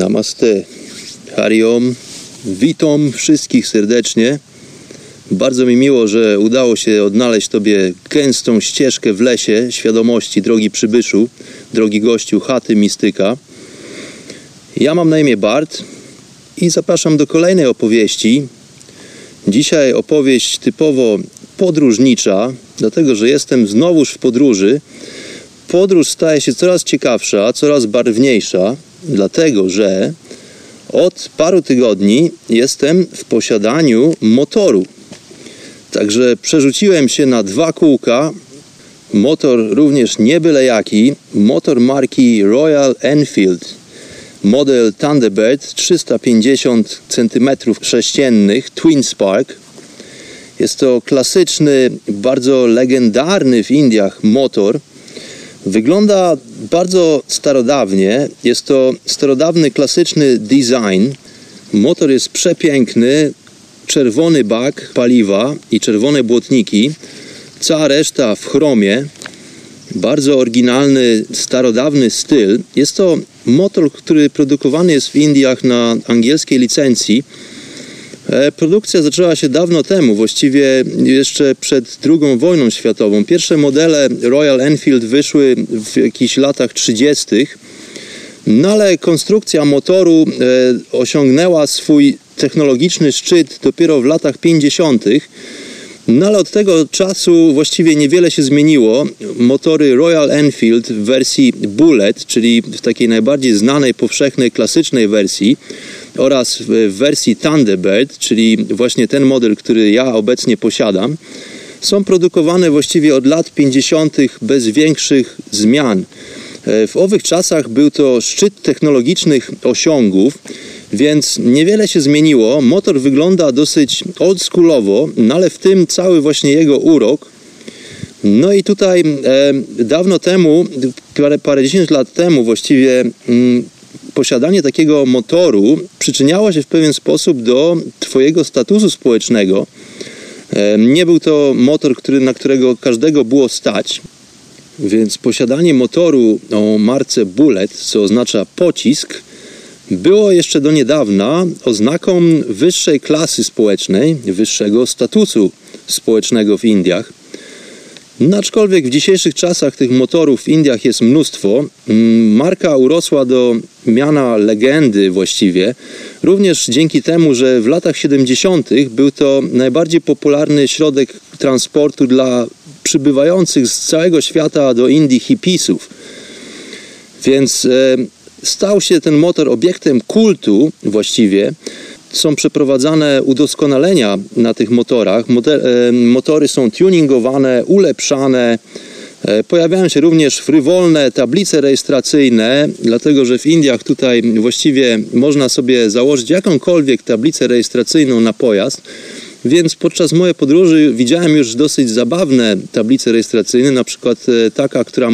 Namaste. Hariom. Witam wszystkich serdecznie. Bardzo mi miło, że udało się odnaleźć Tobie gęstą ścieżkę w lesie świadomości, drogi przybyszu, drogi gościu chaty mistyka. Ja mam na imię Bart i zapraszam do kolejnej opowieści. Dzisiaj opowieść typowo podróżnicza, dlatego że jestem znowuż w podróży. Podróż staje się coraz ciekawsza, coraz barwniejsza, dlatego że od paru tygodni jestem w posiadaniu motoru. Także przerzuciłem się na dwa kółka. Motor również nie byle jaki. Motor marki Royal Enfield. Model Thunderbird 350 cm3 Twin Spark. Jest to klasyczny, bardzo legendarny w Indiach motor. Wygląda bardzo starodawnie. Jest to starodawny, klasyczny design. Motor jest przepiękny, czerwony bak paliwa i czerwone błotniki. Cała reszta w chromie. Bardzo oryginalny, starodawny styl. Jest to motor, który produkowany jest w Indiach na angielskiej licencji. Produkcja zaczęła się dawno temu, właściwie jeszcze przed II wojną światową. Pierwsze modele Royal Enfield wyszły w jakichś latach 30. No ale konstrukcja motoru e, osiągnęła swój technologiczny szczyt dopiero w latach 50. No ale od tego czasu właściwie niewiele się zmieniło. Motory Royal Enfield w wersji Bullet, czyli w takiej najbardziej znanej, powszechnej, klasycznej wersji oraz w wersji Thunderbird, czyli właśnie ten model, który ja obecnie posiadam, są produkowane właściwie od lat 50. bez większych zmian. W owych czasach był to szczyt technologicznych osiągów, więc niewiele się zmieniło. Motor wygląda dosyć oldschoolowo, no ale w tym cały właśnie jego urok. No i tutaj e, dawno temu, parę, parędziesiąt lat temu właściwie mm, posiadanie takiego motoru przyczyniało się w pewien sposób do Twojego statusu społecznego. Nie był to motor, który, na którego każdego było stać. Więc posiadanie motoru o marce Bullet, co oznacza pocisk, było jeszcze do niedawna oznaką wyższej klasy społecznej, wyższego statusu społecznego w Indiach. No, aczkolwiek w dzisiejszych czasach tych motorów w Indiach jest mnóstwo, marka urosła do miana legendy właściwie, również dzięki temu, że w latach 70. był to najbardziej popularny środek transportu dla przybywających z całego świata do Indii hipisów. Więc e, stał się ten motor obiektem kultu właściwie. Są przeprowadzane udoskonalenia na tych motorach. Motory są tuningowane, ulepszane. Pojawiają się również frywolne tablice rejestracyjne, dlatego że w Indiach tutaj właściwie można sobie założyć jakąkolwiek tablicę rejestracyjną na pojazd. Więc podczas mojej podróży widziałem już dosyć zabawne tablice rejestracyjne, na przykład taka, która,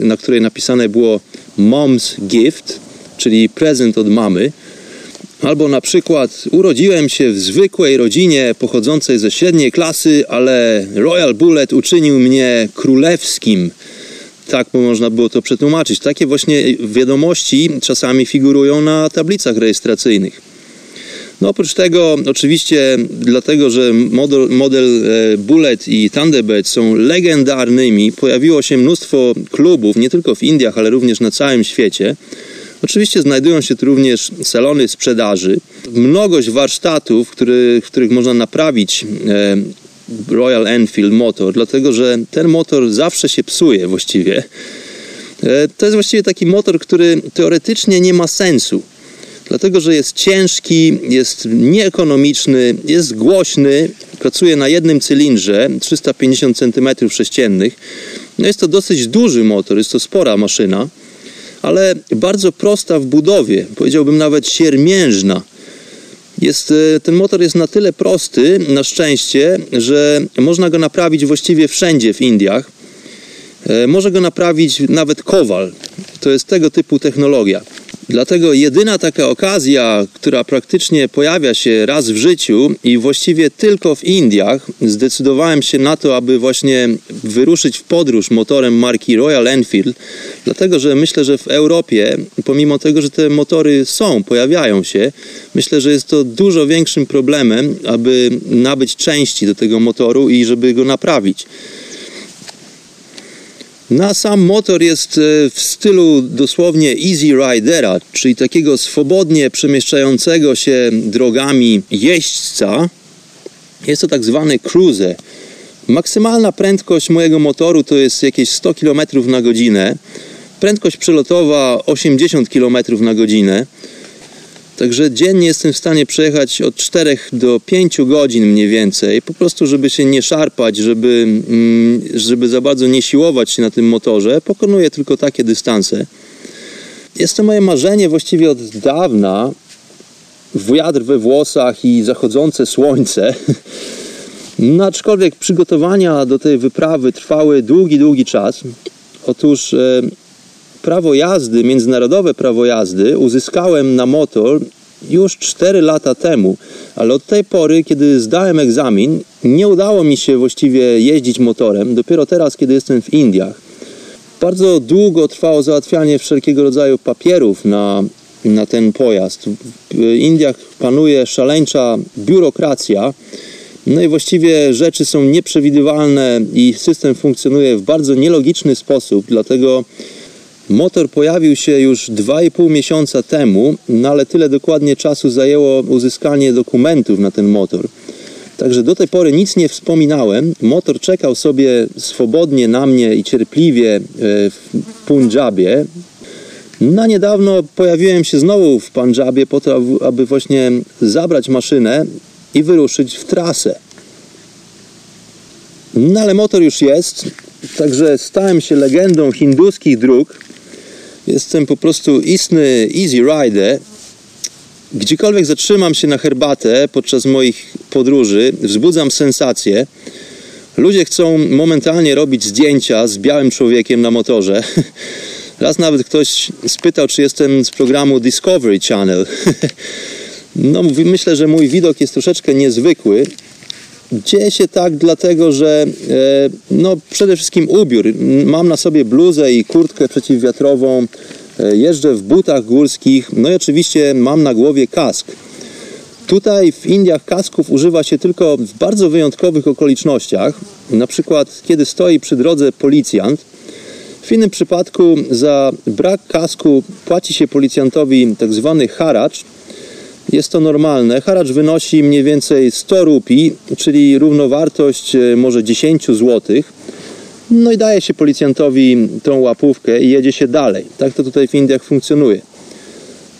na której napisane było Mom's Gift, czyli prezent od mamy. Albo na przykład urodziłem się w zwykłej rodzinie pochodzącej ze średniej klasy, ale Royal Bullet uczynił mnie królewskim. Tak można było to przetłumaczyć. Takie właśnie wiadomości czasami figurują na tablicach rejestracyjnych. No oprócz tego, oczywiście, dlatego, że model, model Bullet i Thunderbird są legendarnymi, pojawiło się mnóstwo klubów, nie tylko w Indiach, ale również na całym świecie. Oczywiście znajdują się tu również salony sprzedaży, mnogość warsztatów, który, w których można naprawić e, Royal Enfield motor, dlatego że ten motor zawsze się psuje właściwie. E, to jest właściwie taki motor, który teoretycznie nie ma sensu. Dlatego, że jest ciężki, jest nieekonomiczny, jest głośny, pracuje na jednym cylindrze 350 cm3. No jest to dosyć duży motor, jest to spora maszyna, ale bardzo prosta w budowie, powiedziałbym nawet siermiężna. Jest, e, ten motor jest na tyle prosty, na szczęście, że można go naprawić właściwie wszędzie w Indiach. E, może go naprawić nawet kowal. To jest tego typu technologia. Dlatego jedyna taka okazja, która praktycznie pojawia się raz w życiu i właściwie tylko w Indiach, zdecydowałem się na to, aby właśnie wyruszyć w podróż motorem marki Royal Enfield, dlatego że myślę, że w Europie, pomimo tego, że te motory są, pojawiają się, myślę, że jest to dużo większym problemem, aby nabyć części do tego motoru i żeby go naprawić. Na sam motor jest e, w stylu dosłownie Easy Ridera, czyli takiego swobodnie przemieszczającego się drogami jeźdźca. Jest to tak zwany cruiser. Maksymalna prędkość mojego motoru to jest jakieś 100 km na godzinę. Prędkość przelotowa 80 km na godzinę. Także dziennie jestem w stanie przejechać od 4 do 5 godzin mniej więcej, po prostu żeby się nie szarpać, żeby, mm, żeby za bardzo nie siłować się na tym motorze. Pokonuję tylko takie dystanse. Jest to moje marzenie właściwie od dawna. Wiatr we włosach i zachodzące słońce. No, aczkolwiek przygotowania do tej wyprawy trwały długi, długi czas. Otóż e, prawo jazdy, międzynarodowe prawo jazdy uzyskałem na motor już 4 lata temu, ale od tej pory, kiedy zdałem egzamin, nie udało mi się właściwie jeździć motorem. Dopiero teraz, kiedy jestem w Indiach. Bardzo długo trwało załatwianie wszelkiego rodzaju papierów na, na ten pojazd. W Indiach panuje szaleńcza biurokracja. No i właściwie rzeczy są nieprzewidywalne i system funkcjonuje w bardzo nielogiczny sposób, dlatego Motor pojawił się już 2,5 miesiąca temu, no ale tyle dokładnie czasu zajęło uzyskanie dokumentów na ten motor. Także do tej pory nic nie wspominałem. Motor czekał sobie swobodnie na mnie i cierpliwie e, w Punjabie. Na niedawno pojawiłem się znowu w Punjabie po to, aby właśnie zabrać maszynę i wyruszyć w trasę. No ale motor już jest, także stałem się legendą hinduskich dróg. Jestem po prostu istny easy rider. Gdziekolwiek zatrzymam się na herbatę podczas moich podróży, wzbudzam sensację. Ludzie chcą momentalnie robić zdjęcia z białym człowiekiem na motorze. Raz nawet ktoś spytał, czy jestem z programu Discovery Channel. No, myślę, że mój widok jest troszeczkę niezwykły. Dzieje się tak dlatego, że e, no, przede wszystkim ubiór. Mam na sobie bluzę i kurtkę przeciwwiatrową, e, jeżdżę w butach górskich, no i oczywiście mam na głowie kask. Tutaj w Indiach kasków używa się tylko w bardzo wyjątkowych okolicznościach, na przykład kiedy stoi przy drodze policjant. W innym przypadku za brak kasku płaci się policjantowi tak zwany haracz, jest to normalne. Haracz wynosi mniej więcej 100 rupi, czyli równowartość e, może 10 zł. No i daje się policjantowi tą łapówkę i jedzie się dalej. Tak to tutaj w Indiach funkcjonuje.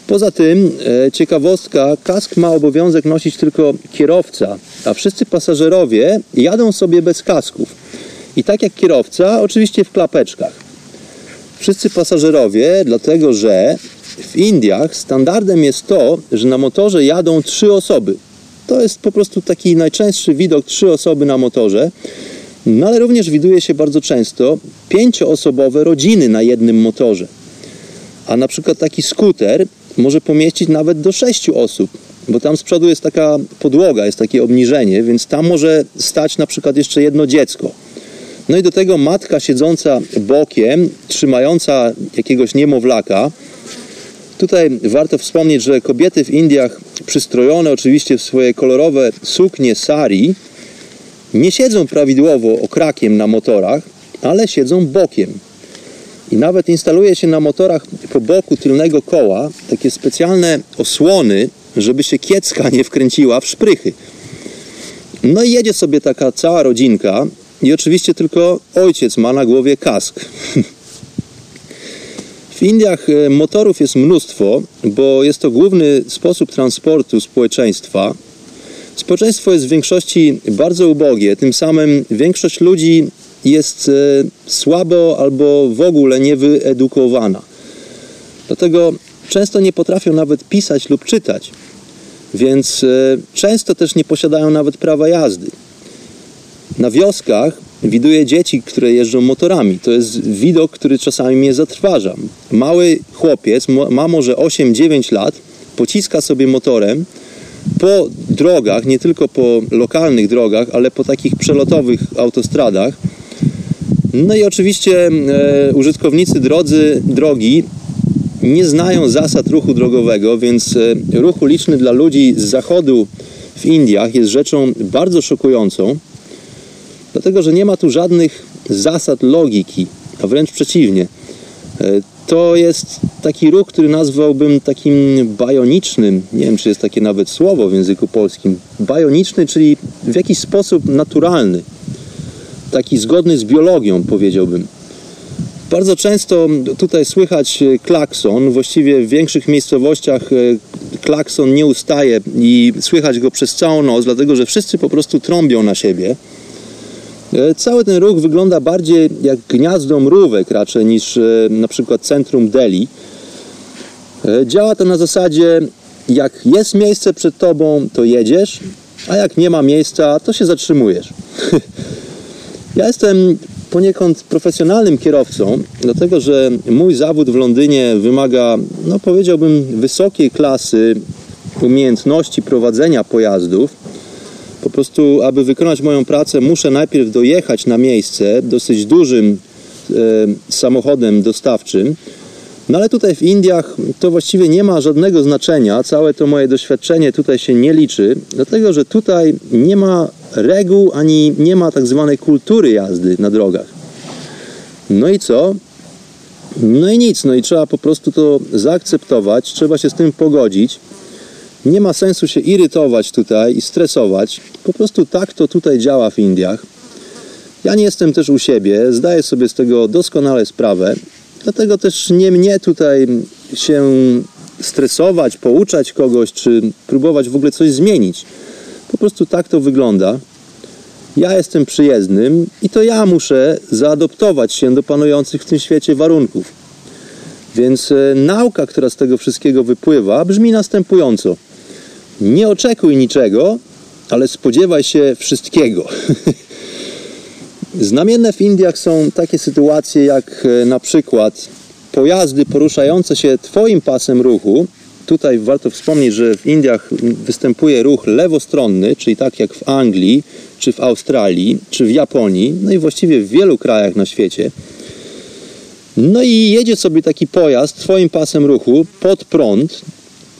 Poza tym, e, ciekawostka, kask ma obowiązek nosić tylko kierowca, a wszyscy pasażerowie jadą sobie bez kasków. I tak jak kierowca, oczywiście w klapeczkach. Wszyscy pasażerowie, dlatego że w Indiach standardem jest to, że na motorze jadą trzy osoby. To jest po prostu taki najczęstszy widok trzy osoby na motorze. No ale również widuje się bardzo często pięcioosobowe rodziny na jednym motorze. A na przykład taki skuter może pomieścić nawet do sześciu osób, bo tam z przodu jest taka podłoga, jest takie obniżenie, więc tam może stać na przykład jeszcze jedno dziecko. No i do tego matka siedząca bokiem, trzymająca jakiegoś niemowlaka, Tutaj warto wspomnieć, że kobiety w Indiach przystrojone oczywiście w swoje kolorowe suknie sari nie siedzą prawidłowo okrakiem na motorach, ale siedzą bokiem. I nawet instaluje się na motorach po boku tylnego koła takie specjalne osłony, żeby się kiecka nie wkręciła w szprychy. No i jedzie sobie taka cała rodzinka i oczywiście tylko ojciec ma na głowie kask. W Indiach e, motorów jest mnóstwo, bo jest to główny sposób transportu społeczeństwa. Społeczeństwo jest w większości bardzo ubogie, tym samym większość ludzi jest e, słabo albo w ogóle niewyedukowana. Dlatego często nie potrafią nawet pisać lub czytać, więc e, często też nie posiadają nawet prawa jazdy. Na wioskach widuję dzieci, które jeżdżą motorami. To jest widok, który czasami mnie zatrważa. Mały chłopiec, ma może 8-9 lat, pociska sobie motorem po drogach, nie tylko po lokalnych drogach, ale po takich przelotowych autostradach. No i oczywiście e, użytkownicy drodzy, drogi nie znają zasad ruchu drogowego, więc e, ruch uliczny dla ludzi z zachodu w Indiach jest rzeczą bardzo szokującą. Dlatego, że nie ma tu żadnych zasad logiki, a wręcz przeciwnie. E, to jest taki ruch, który nazwałbym takim bajonicznym. Nie wiem, czy jest takie nawet słowo w języku polskim. Bajoniczny, czyli w jakiś sposób naturalny. Taki zgodny z biologią, powiedziałbym. Bardzo często tutaj słychać klakson. Właściwie w większych miejscowościach e, klakson nie ustaje i słychać go przez całą noc, dlatego że wszyscy po prostu trąbią na siebie. E, cały ten ruch wygląda bardziej jak gniazdo mrówek raczej niż e, na przykład centrum Delhi. E, działa to na zasadzie jak jest miejsce przed tobą, to jedziesz, a jak nie ma miejsca, to się zatrzymujesz. ja jestem poniekąd profesjonalnym kierowcą, dlatego że mój zawód w Londynie wymaga, no powiedziałbym, wysokiej klasy umiejętności prowadzenia pojazdów po prostu, aby wykonać moją pracę, muszę najpierw dojechać na miejsce dosyć dużym e, samochodem dostawczym. No ale tutaj w Indiach to właściwie nie ma żadnego znaczenia. Całe to moje doświadczenie tutaj się nie liczy, dlatego że tutaj nie ma reguł ani nie ma tak zwanej kultury jazdy na drogach. No i co? No i nic, no i trzeba po prostu to zaakceptować, trzeba się z tym pogodzić. Nie ma sensu się irytować tutaj i stresować. Po prostu tak to tutaj działa w Indiach. Ja nie jestem też u siebie, zdaję sobie z tego doskonale sprawę. Dlatego też nie mnie tutaj się stresować, pouczać kogoś, czy próbować w ogóle coś zmienić. Po prostu tak to wygląda. Ja jestem przyjezdnym i to ja muszę zaadoptować się do panujących w tym świecie warunków. Więc e, nauka, która z tego wszystkiego wypływa, brzmi następująco. Nie oczekuj niczego, ale spodziewaj się wszystkiego. Znamienne w Indiach są takie sytuacje jak e, na przykład pojazdy poruszające się Twoim pasem ruchu. Tutaj warto wspomnieć, że w Indiach występuje ruch lewostronny, czyli tak jak w Anglii, czy w Australii, czy w Japonii, no i właściwie w wielu krajach na świecie. No i jedzie sobie taki pojazd Twoim pasem ruchu pod prąd,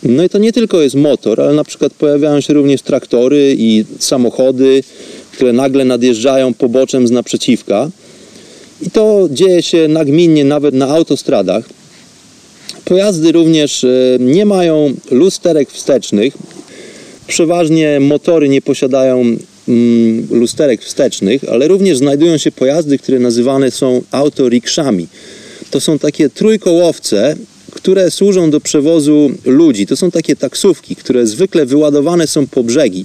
no i to nie tylko jest motor, ale na przykład pojawiają się również traktory i samochody, które nagle nadjeżdżają poboczem z naprzeciwka. I to dzieje się nagminnie nawet na autostradach. Pojazdy również e, nie mają lusterek wstecznych. Przeważnie motory nie posiadają mm, lusterek wstecznych, ale również znajdują się pojazdy, które nazywane są autorikszami. To są takie trójkołowce, które służą do przewozu ludzi. To są takie taksówki, które zwykle wyładowane są po brzegi.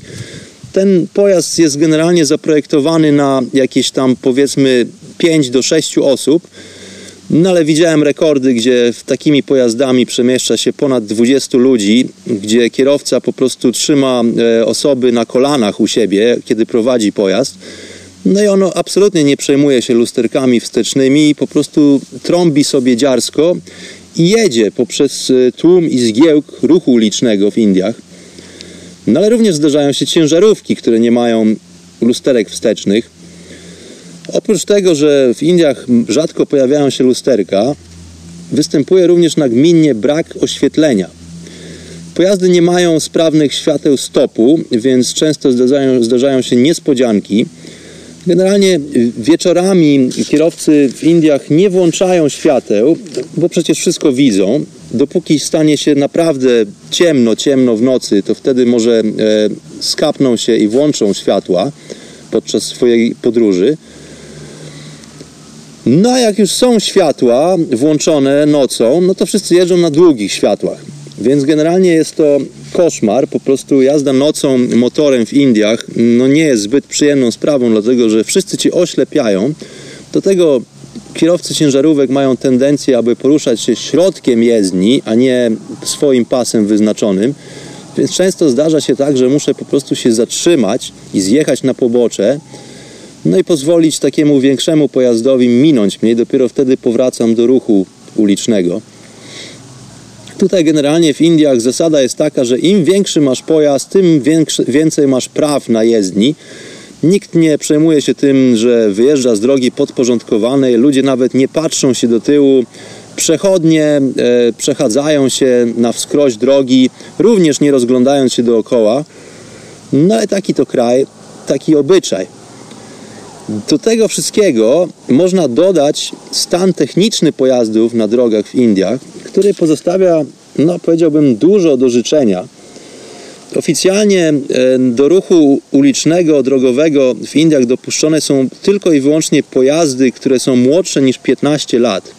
Ten pojazd jest generalnie zaprojektowany na jakieś tam powiedzmy 5 do 6 osób. No ale widziałem rekordy, gdzie takimi pojazdami przemieszcza się ponad 20 ludzi, gdzie kierowca po prostu trzyma e, osoby na kolanach u siebie, kiedy prowadzi pojazd. No i ono absolutnie nie przejmuje się lusterkami wstecznymi, po prostu trąbi sobie dziarsko i jedzie poprzez e, tłum i zgiełk ruchu ulicznego w Indiach. No ale również zdarzają się ciężarówki, które nie mają lusterek wstecznych. Oprócz tego, że w Indiach rzadko pojawiają się lusterka, występuje również nagminnie brak oświetlenia. Pojazdy nie mają sprawnych świateł stopu, więc często zdarzają, zdarzają się niespodzianki. Generalnie y, wieczorami kierowcy w Indiach nie włączają świateł, bo przecież wszystko widzą. Dopóki stanie się naprawdę ciemno, ciemno w nocy, to wtedy może e, skapną się i włączą światła podczas swojej podróży. No a jak już są światła włączone nocą, no to wszyscy jeżdżą na długich światłach. Więc generalnie jest to koszmar. Po prostu jazda nocą motorem w Indiach no nie jest zbyt przyjemną sprawą, dlatego że wszyscy ci oślepiają. Do tego kierowcy ciężarówek mają tendencję, aby poruszać się środkiem jezdni, a nie swoim pasem wyznaczonym. Więc często zdarza się tak, że muszę po prostu się zatrzymać i zjechać na pobocze, no i pozwolić takiemu większemu pojazdowi minąć mnie. Dopiero wtedy powracam do ruchu ulicznego. Tutaj generalnie w Indiach zasada jest taka, że im większy masz pojazd, tym więcej masz praw na jezdni. Nikt nie przejmuje się tym, że wyjeżdża z drogi podporządkowanej, ludzie nawet nie patrzą się do tyłu, przechodnie e, przechadzają się na wskroś drogi, również nie rozglądając się dookoła. No i taki to kraj, taki obyczaj. Do tego wszystkiego można dodać stan techniczny pojazdów na drogach w Indiach, który pozostawia, no powiedziałbym, dużo do życzenia. Oficjalnie e, do ruchu ulicznego, drogowego w Indiach dopuszczone są tylko i wyłącznie pojazdy, które są młodsze niż 15 lat.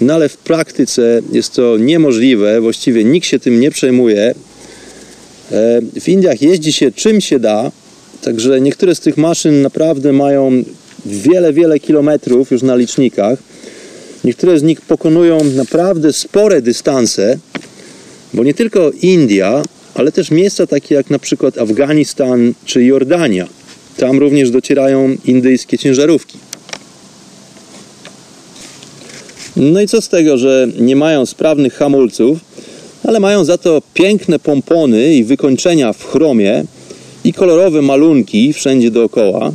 No ale w praktyce jest to niemożliwe, właściwie nikt się tym nie przejmuje. E, w Indiach jeździ się czym się da, także niektóre z tych maszyn naprawdę mają wiele, wiele kilometrów już na licznikach. Niektóre z nich pokonują naprawdę spore dystanse, bo nie tylko India, ale też miejsca takie jak na przykład Afganistan czy Jordania. Tam również docierają indyjskie ciężarówki. No i co z tego, że nie mają sprawnych hamulców, ale mają za to piękne pompony i wykończenia w chromie i kolorowe malunki wszędzie dookoła.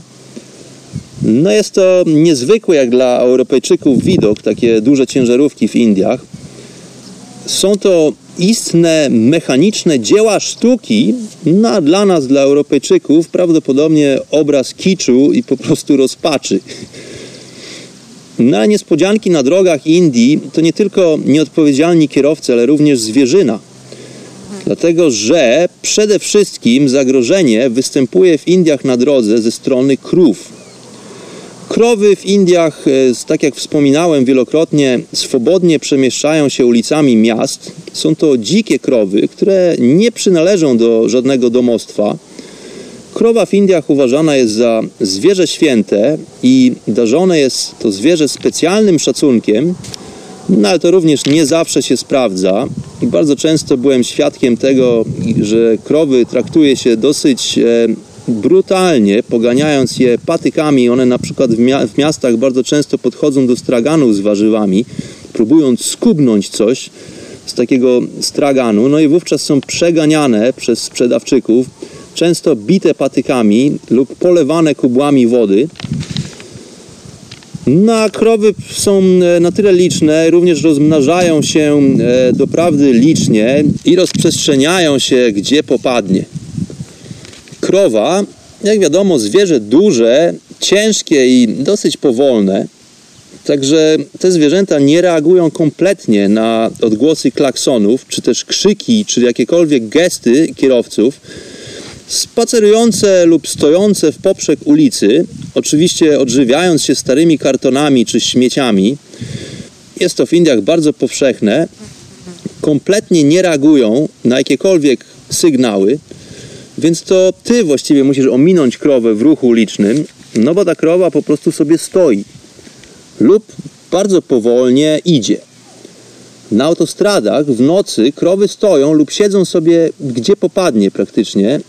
No jest to niezwykły jak dla Europejczyków widok, takie duże ciężarówki w Indiach. Są to istne mechaniczne dzieła sztuki, no a dla nas, dla Europejczyków, prawdopodobnie obraz kiczu i po prostu rozpaczy. Na niespodzianki na drogach Indii to nie tylko nieodpowiedzialni kierowcy, ale również zwierzyna. Dlatego, że przede wszystkim zagrożenie występuje w Indiach na drodze ze strony krów. Krowy w Indiach, e, tak jak wspominałem wielokrotnie, swobodnie przemieszczają się ulicami miast. Są to dzikie krowy, które nie przynależą do żadnego domostwa. Krowa w Indiach uważana jest za zwierzę święte i darzone jest to zwierzę specjalnym szacunkiem, no ale to również nie zawsze się sprawdza. I bardzo często byłem świadkiem tego, że krowy traktuje się dosyć e, brutalnie, poganiając je patykami. One na przykład w, mia w miastach bardzo często podchodzą do straganów z warzywami, próbując skubnąć coś z takiego straganu, no i wówczas są przeganiane przez sprzedawczyków, często bite patykami lub polewane kubłami wody. No a krowy są e, na tyle liczne, również rozmnażają się e, doprawdy licznie i rozprzestrzeniają się gdzie popadnie krowa, jak wiadomo, zwierzę duże, ciężkie i dosyć powolne. Także te zwierzęta nie reagują kompletnie na odgłosy klaksonów, czy też krzyki, czy jakiekolwiek gesty kierowców. Spacerujące lub stojące w poprzek ulicy, oczywiście odżywiając się starymi kartonami czy śmieciami, jest to w Indiach bardzo powszechne, kompletnie nie reagują na jakiekolwiek sygnały, więc to ty właściwie musisz ominąć krowę w ruchu ulicznym, no bo ta krowa po prostu sobie stoi lub bardzo powolnie idzie. Na autostradach w nocy krowy stoją lub siedzą sobie gdzie popadnie praktycznie.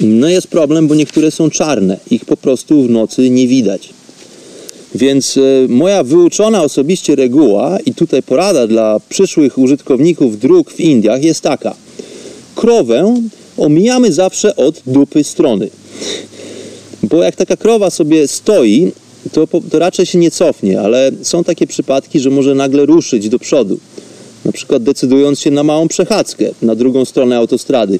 No jest problem, bo niektóre są czarne. Ich po prostu w nocy nie widać. Więc e, moja wyuczona osobiście reguła i tutaj porada dla przyszłych użytkowników dróg w Indiach jest taka. Krowę omijamy zawsze od dupy strony. Bo jak taka krowa sobie stoi, to, to raczej się nie cofnie, ale są takie przypadki, że może nagle ruszyć do przodu. Na przykład decydując się na małą przechadzkę na drugą stronę autostrady.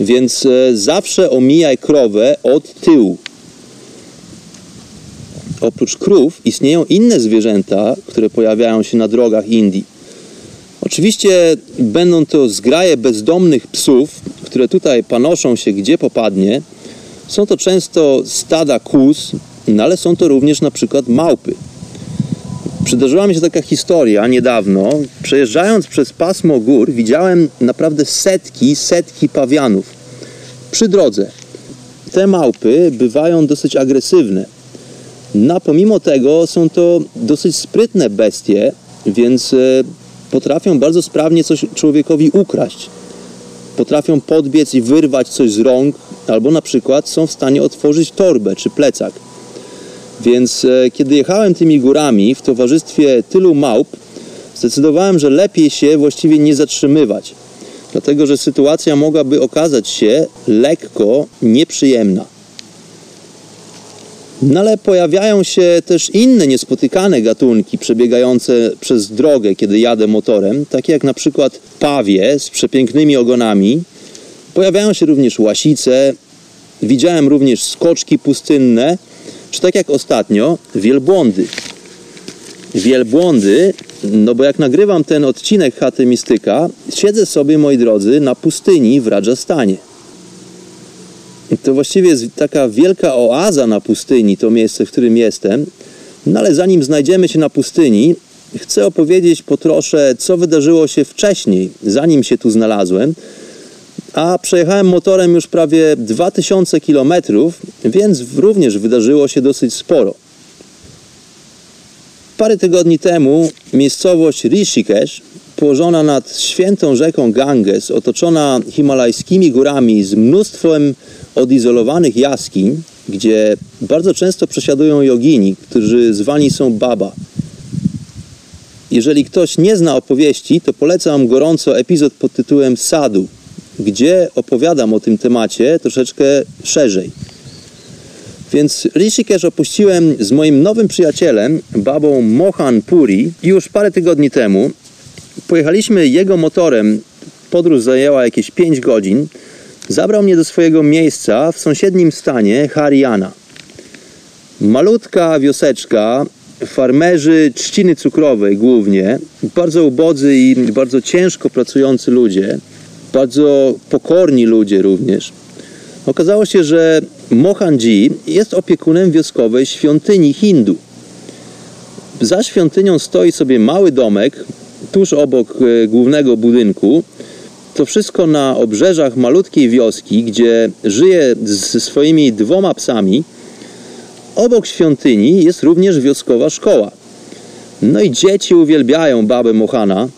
Więc e, zawsze omijaj krowę od tyłu. oprócz krów istnieją inne zwierzęta, które pojawiają się na drogach Indii. Oczywiście będą to zgraje bezdomnych psów, które tutaj panoszą się gdzie popadnie. Są to często stada kóz, no ale są to również na przykład małpy. Przydarzyła mi się taka historia niedawno. Przejeżdżając przez pasmo gór, widziałem naprawdę setki, setki pawianów przy drodze. Te małpy bywają dosyć agresywne. No, pomimo tego są to dosyć sprytne bestie, więc e, potrafią bardzo sprawnie coś człowiekowi ukraść. Potrafią podbiec i wyrwać coś z rąk, albo na przykład są w stanie otworzyć torbę czy plecak. Więc e, kiedy jechałem tymi górami w towarzystwie tylu małp, zdecydowałem, że lepiej się właściwie nie zatrzymywać, dlatego że sytuacja mogłaby okazać się lekko nieprzyjemna. No ale pojawiają się też inne niespotykane gatunki przebiegające przez drogę, kiedy jadę motorem, takie jak na przykład pawie z przepięknymi ogonami. Pojawiają się również łasice, widziałem również skoczki pustynne, czy tak jak ostatnio, wielbłądy. Wielbłądy, no bo jak nagrywam ten odcinek Chaty Mistyka, siedzę sobie, moi drodzy, na pustyni w Rajasthanie. To właściwie jest taka wielka oaza na pustyni, to miejsce, w którym jestem. No ale zanim znajdziemy się na pustyni, chcę opowiedzieć po trosze, co wydarzyło się wcześniej, zanim się tu znalazłem. A przejechałem motorem już prawie 2000 km, więc również wydarzyło się dosyć sporo. Parę tygodni temu miejscowość Rishikesh, położona nad świętą rzeką Ganges, otoczona himalajskimi górami z mnóstwem odizolowanych jaskiń, gdzie bardzo często przesiadują jogini, którzy zwani są baba. Jeżeli ktoś nie zna opowieści, to polecam gorąco epizod pod tytułem Sadu, gdzie opowiadam o tym temacie troszeczkę szerzej. Więc Rishikesh opuściłem z moim nowym przyjacielem, babą Mohan Puri, już parę tygodni temu. Pojechaliśmy jego motorem. Podróż zajęła jakieś 5 godzin. Zabrał mnie do swojego miejsca w sąsiednim stanie Haryana. Malutka wioseczka, farmerzy trzciny cukrowej głównie, bardzo ubodzy i bardzo ciężko pracujący ludzie, bardzo pokorni ludzie również. Okazało się, że Mohanji jest opiekunem wioskowej świątyni Hindu. Za świątynią stoi sobie mały domek tuż obok e, głównego budynku. To wszystko na obrzeżach malutkiej wioski, gdzie żyje ze swoimi dwoma psami. Obok świątyni jest również wioskowa szkoła. No i dzieci uwielbiają babę Mohana.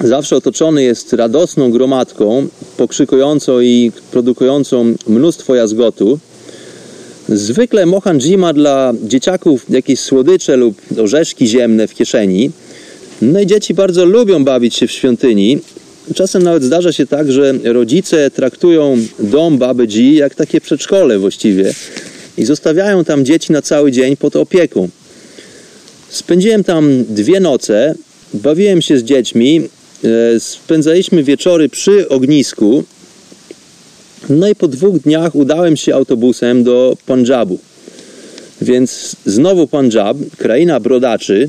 Zawsze otoczony jest radosną gromadką, pokrzykującą i produkującą mnóstwo jazgotu. Zwykle Mohanji ma dla dzieciaków jakieś słodycze lub orzeszki ziemne w kieszeni. No i dzieci bardzo lubią bawić się w świątyni. Czasem nawet zdarza się tak, że rodzice traktują dom baby G jak takie przedszkole właściwie i zostawiają tam dzieci na cały dzień pod opieką. Spędziłem tam dwie noce, bawiłem się z dziećmi, e, spędzaliśmy wieczory przy ognisku. No i po dwóch dniach udałem się autobusem do Punjabu. Więc znowu Punjab, kraina brodaczy,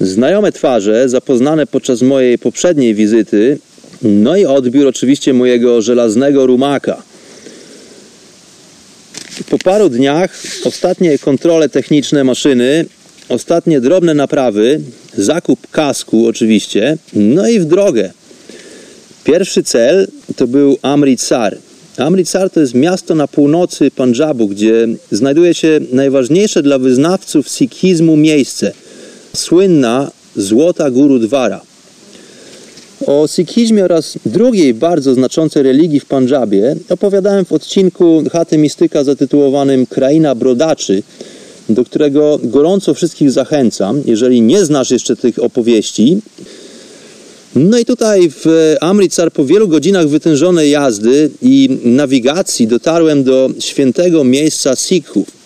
znajome twarze, zapoznane podczas mojej poprzedniej wizyty, no i odbiór oczywiście mojego żelaznego rumaka. Po paru dniach ostatnie kontrole techniczne maszyny, ostatnie drobne naprawy, zakup kasku oczywiście, no i w drogę. Pierwszy cel to był Amritsar. Amritsar to jest miasto na północy Punjabu, gdzie znajduje się najważniejsze dla wyznawców sikhizmu miejsce. Słynna Złota Gurudwara. O sikhizmie oraz drugiej bardzo znaczącej religii w Pandżabie opowiadałem w odcinku Chaty Mistyka zatytułowanym Kraina Brodaczy, do którego gorąco wszystkich zachęcam, jeżeli nie znasz jeszcze tych opowieści. No i tutaj w Amritsar po wielu godzinach wytężonej jazdy i nawigacji dotarłem do świętego miejsca Sikhów.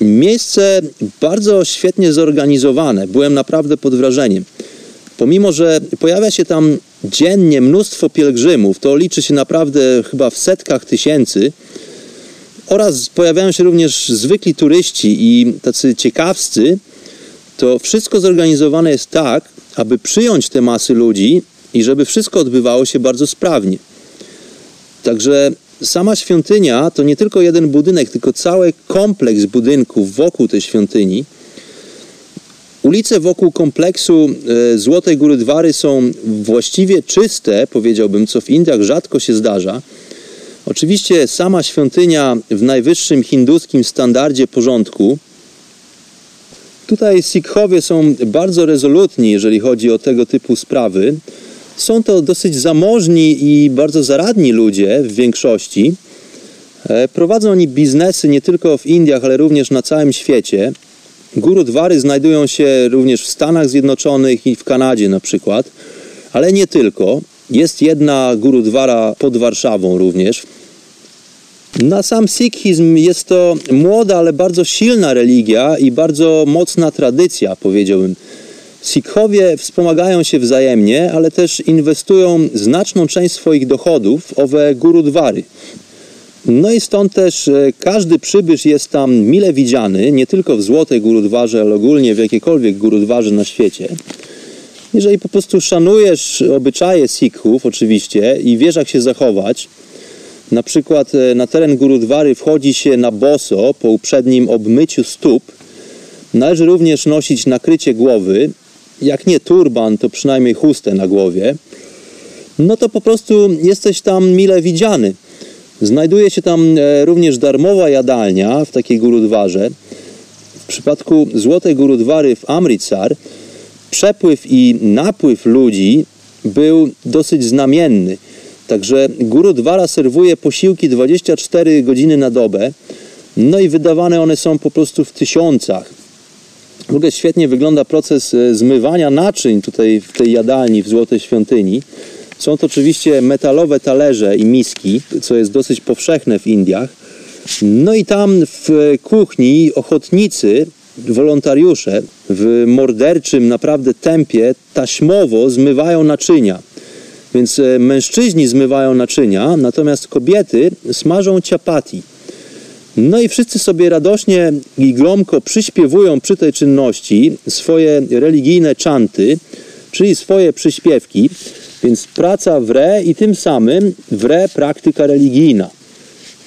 Miejsce bardzo świetnie zorganizowane. Byłem naprawdę pod wrażeniem. Pomimo, że pojawia się tam dziennie mnóstwo pielgrzymów, to liczy się naprawdę chyba w setkach tysięcy, oraz pojawiają się również zwykli turyści i tacy ciekawscy, to wszystko zorganizowane jest tak, aby przyjąć te masy ludzi i żeby wszystko odbywało się bardzo sprawnie. Także sama świątynia to nie tylko jeden budynek, tylko cały kompleks budynków wokół tej świątyni. Ulice wokół kompleksu e, Złotej Góry Dwary są właściwie czyste, powiedziałbym, co w Indiach rzadko się zdarza. Oczywiście sama świątynia w najwyższym hinduskim standardzie porządku. Tutaj Sikhowie są bardzo rezolutni, jeżeli chodzi o tego typu sprawy. Są to dosyć zamożni i bardzo zaradni ludzie w większości. E, prowadzą oni biznesy nie tylko w Indiach, ale również na całym świecie. Gurudwary znajdują się również w Stanach Zjednoczonych i w Kanadzie na przykład, ale nie tylko. Jest jedna gurudwara pod Warszawą również. Na sam sikhizm jest to młoda, ale bardzo silna religia i bardzo mocna tradycja, powiedziałbym. Sikhowie wspomagają się wzajemnie, ale też inwestują znaczną część swoich dochodów w owe gurudwary. No i stąd też e, każdy przybysz jest tam mile widziany, nie tylko w złotej gurudwarze, ale ogólnie w jakiejkolwiek gurudwarze na świecie. Jeżeli po prostu szanujesz obyczaje Sikhów oczywiście i wiesz jak się zachować, na przykład e, na teren gurudwary wchodzi się na boso po uprzednim obmyciu stóp, należy również nosić nakrycie głowy, jak nie turban, to przynajmniej chustę na głowie, no to po prostu jesteś tam mile widziany. Znajduje się tam e, również darmowa jadalnia w takiej gurudwarze. W przypadku Złotej Gurudwary w Amritsar przepływ i napływ ludzi był dosyć znamienny. Także Gurudwara serwuje posiłki 24 godziny na dobę. No i wydawane one są po prostu w tysiącach. W ogóle świetnie wygląda proces e, zmywania naczyń tutaj w tej jadalni w Złotej Świątyni. Są to oczywiście metalowe talerze i miski, co jest dosyć powszechne w Indiach. No i tam w kuchni ochotnicy, wolontariusze w morderczym naprawdę tempie taśmowo zmywają naczynia. Więc e, mężczyźni zmywają naczynia, natomiast kobiety smażą ciapati. No i wszyscy sobie radośnie i gromko przyśpiewują przy tej czynności swoje religijne czanty, czyli swoje przyśpiewki. Więc praca w re i tym samym w re praktyka religijna.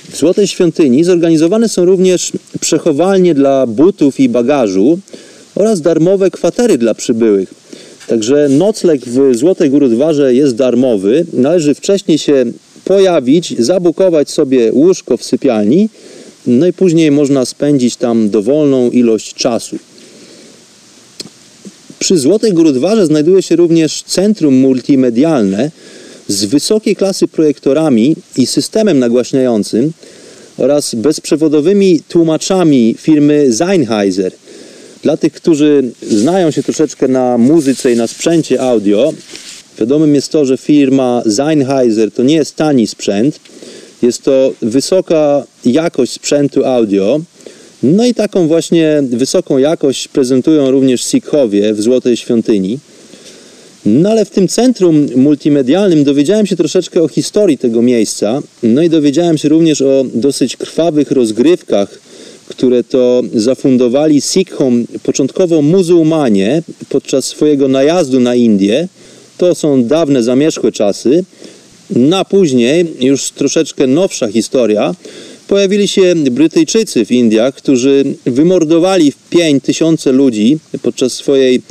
W Złotej Świątyni zorganizowane są również przechowalnie dla butów i bagażu oraz darmowe kwatery dla przybyłych. Także nocleg w Złotej Górudwarze jest darmowy. Należy wcześniej się pojawić, zabukować sobie łóżko w sypialni, no i później można spędzić tam dowolną ilość czasu. Przy Złotej Gurudwarze znajduje się również centrum multimedialne z wysokiej klasy projektorami i systemem nagłaśniającym oraz bezprzewodowymi tłumaczami firmy Sennheiser. Dla tych, którzy znają się troszeczkę na muzyce i na sprzęcie audio, wiadomym jest to, że firma Sennheiser to nie jest tani sprzęt. Jest to wysoka jakość sprzętu audio, no i taką właśnie wysoką jakość prezentują również Sikhowie w Złotej Świątyni. No ale w tym centrum multimedialnym dowiedziałem się troszeczkę o historii tego miejsca, no i dowiedziałem się również o dosyć krwawych rozgrywkach, które to zafundowali Sikhom początkowo muzułmanie podczas swojego najazdu na Indię. To są dawne, zamierzchłe czasy. Na później, już troszeczkę nowsza historia, pojawili się Brytyjczycy w Indiach, którzy wymordowali w pień tysiące ludzi podczas swojej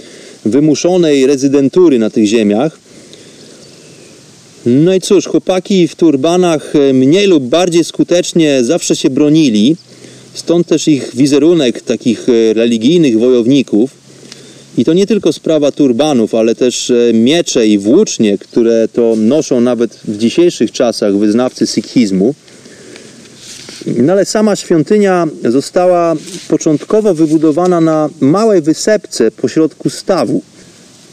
wymuszonej rezydentury na tych ziemiach. No i cóż, chłopaki w turbanach mniej lub bardziej skutecznie zawsze się bronili, stąd też ich wizerunek takich religijnych wojowników. I to nie tylko sprawa turbanów, ale też miecze i włócznie, które to noszą nawet w dzisiejszych czasach wyznawcy sikhizmu. No ale sama świątynia została początkowo wybudowana na małej wysepce pośrodku stawu.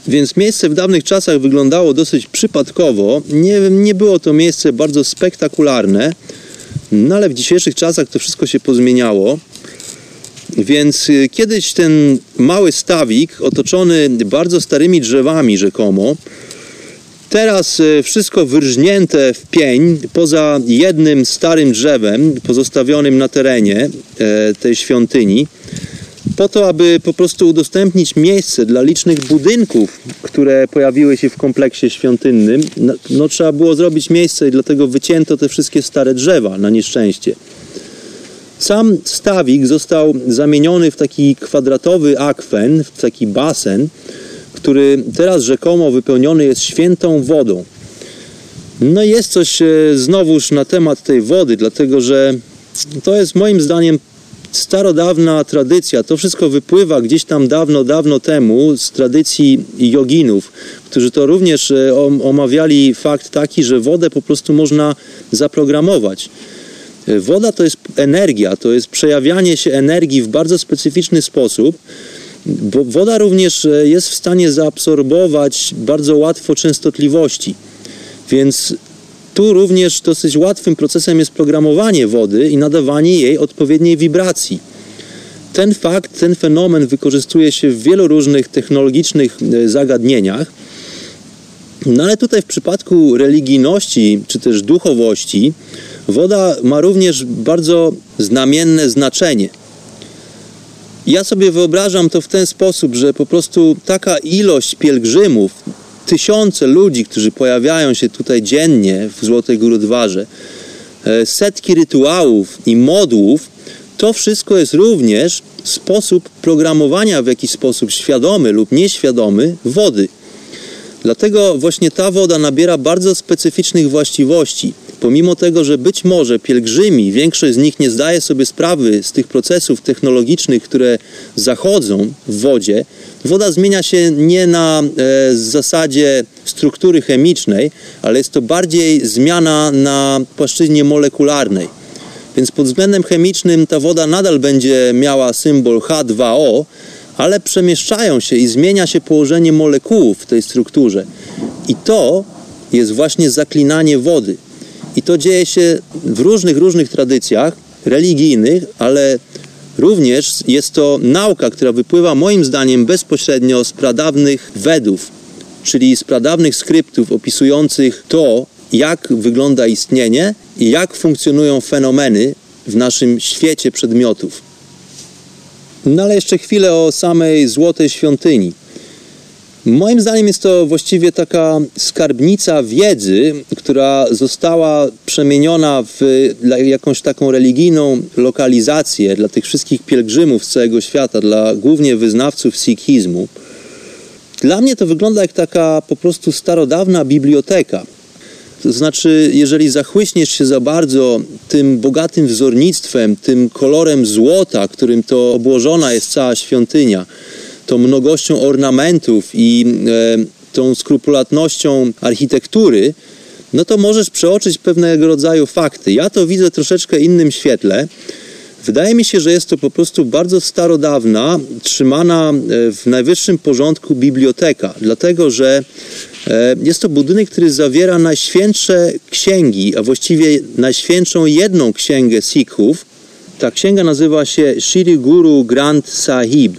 Więc miejsce w dawnych czasach wyglądało dosyć przypadkowo. Nie, nie było to miejsce bardzo spektakularne, no ale w dzisiejszych czasach to wszystko się pozmieniało. Więc y, kiedyś ten mały stawik, otoczony bardzo starymi drzewami rzekomo, Teraz e, wszystko wyrżnięte w pień, poza jednym starym drzewem pozostawionym na terenie e, tej świątyni, po to, aby po prostu udostępnić miejsce dla licznych budynków, które pojawiły się w kompleksie świątynnym. No, no trzeba było zrobić miejsce i dlatego wycięto te wszystkie stare drzewa na nieszczęście. Sam stawik został zamieniony w taki kwadratowy akwen, w taki basen, który teraz rzekomo wypełniony jest świętą wodą. No jest coś e, znowuż na temat tej wody, dlatego że to jest moim zdaniem starodawna tradycja. To wszystko wypływa gdzieś tam dawno, dawno temu z tradycji joginów, którzy to również e, omawiali fakt taki, że wodę po prostu można zaprogramować. E, woda to jest energia, to jest przejawianie się energii w bardzo specyficzny sposób, bo woda również e, jest w stanie zaabsorbować bardzo łatwo częstotliwości. Więc tu również dosyć łatwym procesem jest programowanie wody i nadawanie jej odpowiedniej wibracji. Ten fakt, ten fenomen wykorzystuje się w wielu różnych technologicznych e, zagadnieniach. No ale tutaj w przypadku religijności czy też duchowości woda ma również bardzo znamienne znaczenie. Ja sobie wyobrażam to w ten sposób, że po prostu taka ilość pielgrzymów, tysiące ludzi, którzy pojawiają się tutaj dziennie w Złotej Gurudwarze, e, setki rytuałów i modłów, to wszystko jest również sposób programowania w jakiś sposób świadomy lub nieświadomy wody. Dlatego właśnie ta woda nabiera bardzo specyficznych właściwości pomimo tego, że być może pielgrzymi, większość z nich nie zdaje sobie sprawy z tych procesów technologicznych, które zachodzą w wodzie, woda zmienia się nie na e, zasadzie struktury chemicznej, ale jest to bardziej zmiana na płaszczyźnie molekularnej. Więc pod względem chemicznym ta woda nadal będzie miała symbol H2O, ale przemieszczają się i zmienia się położenie molekułów w tej strukturze. I to jest właśnie zaklinanie wody. I to dzieje się w różnych, różnych tradycjach religijnych, ale również jest to nauka, która wypływa moim zdaniem bezpośrednio z pradawnych Wedów, czyli z pradawnych skryptów opisujących to, jak wygląda istnienie i jak funkcjonują fenomeny w naszym świecie przedmiotów. No ale jeszcze chwilę o samej Złotej Świątyni. Moim zdaniem jest to właściwie taka skarbnica wiedzy, która została przemieniona w jakąś taką religijną lokalizację dla tych wszystkich pielgrzymów z całego świata, dla głównie wyznawców sikhizmu. Dla mnie to wygląda jak taka po prostu starodawna biblioteka. To znaczy, jeżeli zachłyśniesz się za bardzo tym bogatym wzornictwem, tym kolorem złota, którym to obłożona jest cała świątynia, tą mnogością ornamentów i e, tą skrupulatnością architektury, no to możesz przeoczyć pewnego rodzaju fakty. Ja to widzę troszeczkę innym świetle. Wydaje mi się, że jest to po prostu bardzo starodawna, trzymana e, w najwyższym porządku biblioteka, dlatego że jest to budynek, który zawiera najświętsze księgi, a właściwie najświętszą jedną księgę Sikhów. Ta księga nazywa się Shri Guru Granth Sahib.